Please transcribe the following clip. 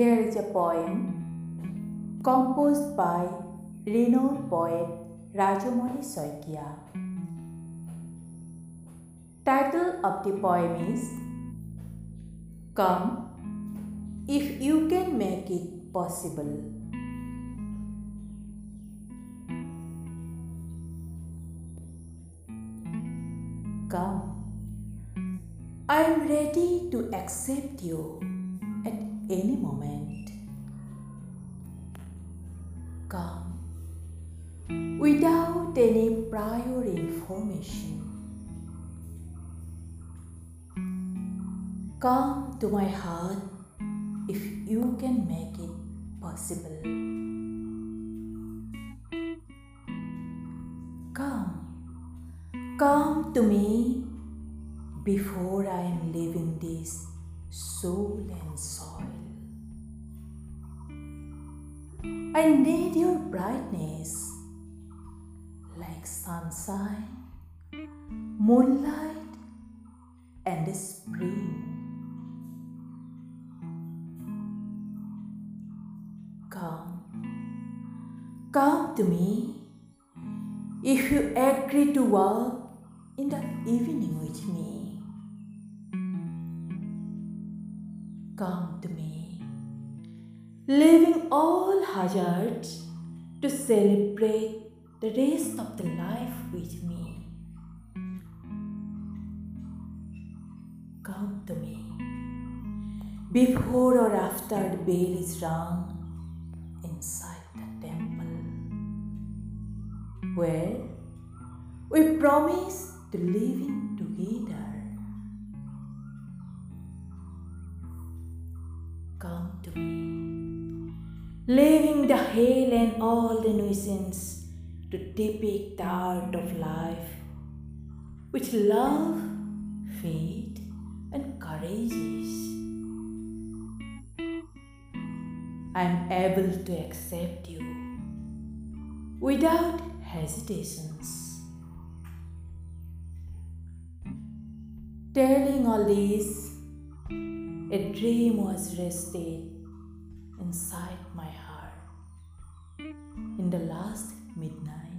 Here is a poem composed by renowned poet Rajumoni Saikia. Title of the poem is Come if you can make it possible. Come. I am ready to accept you any moment. Come without any prior information. Come to my heart if you can make it possible. Come, come to me before I am leaving this soul and soil. I need your brightness like sunshine, moonlight, and the spring. Come, come to me if you agree to walk in the evening with me. Come to me, leaving all hazards to celebrate the rest of the life with me. Come to me before or after the bell is rung inside the temple where we promise to live in Come to me, leaving the hell and all the nuisance to depict the art of life, which love, faith, and courage. I am able to accept you without hesitations. Telling all this, a dream was rested inside my heart in the last midnight.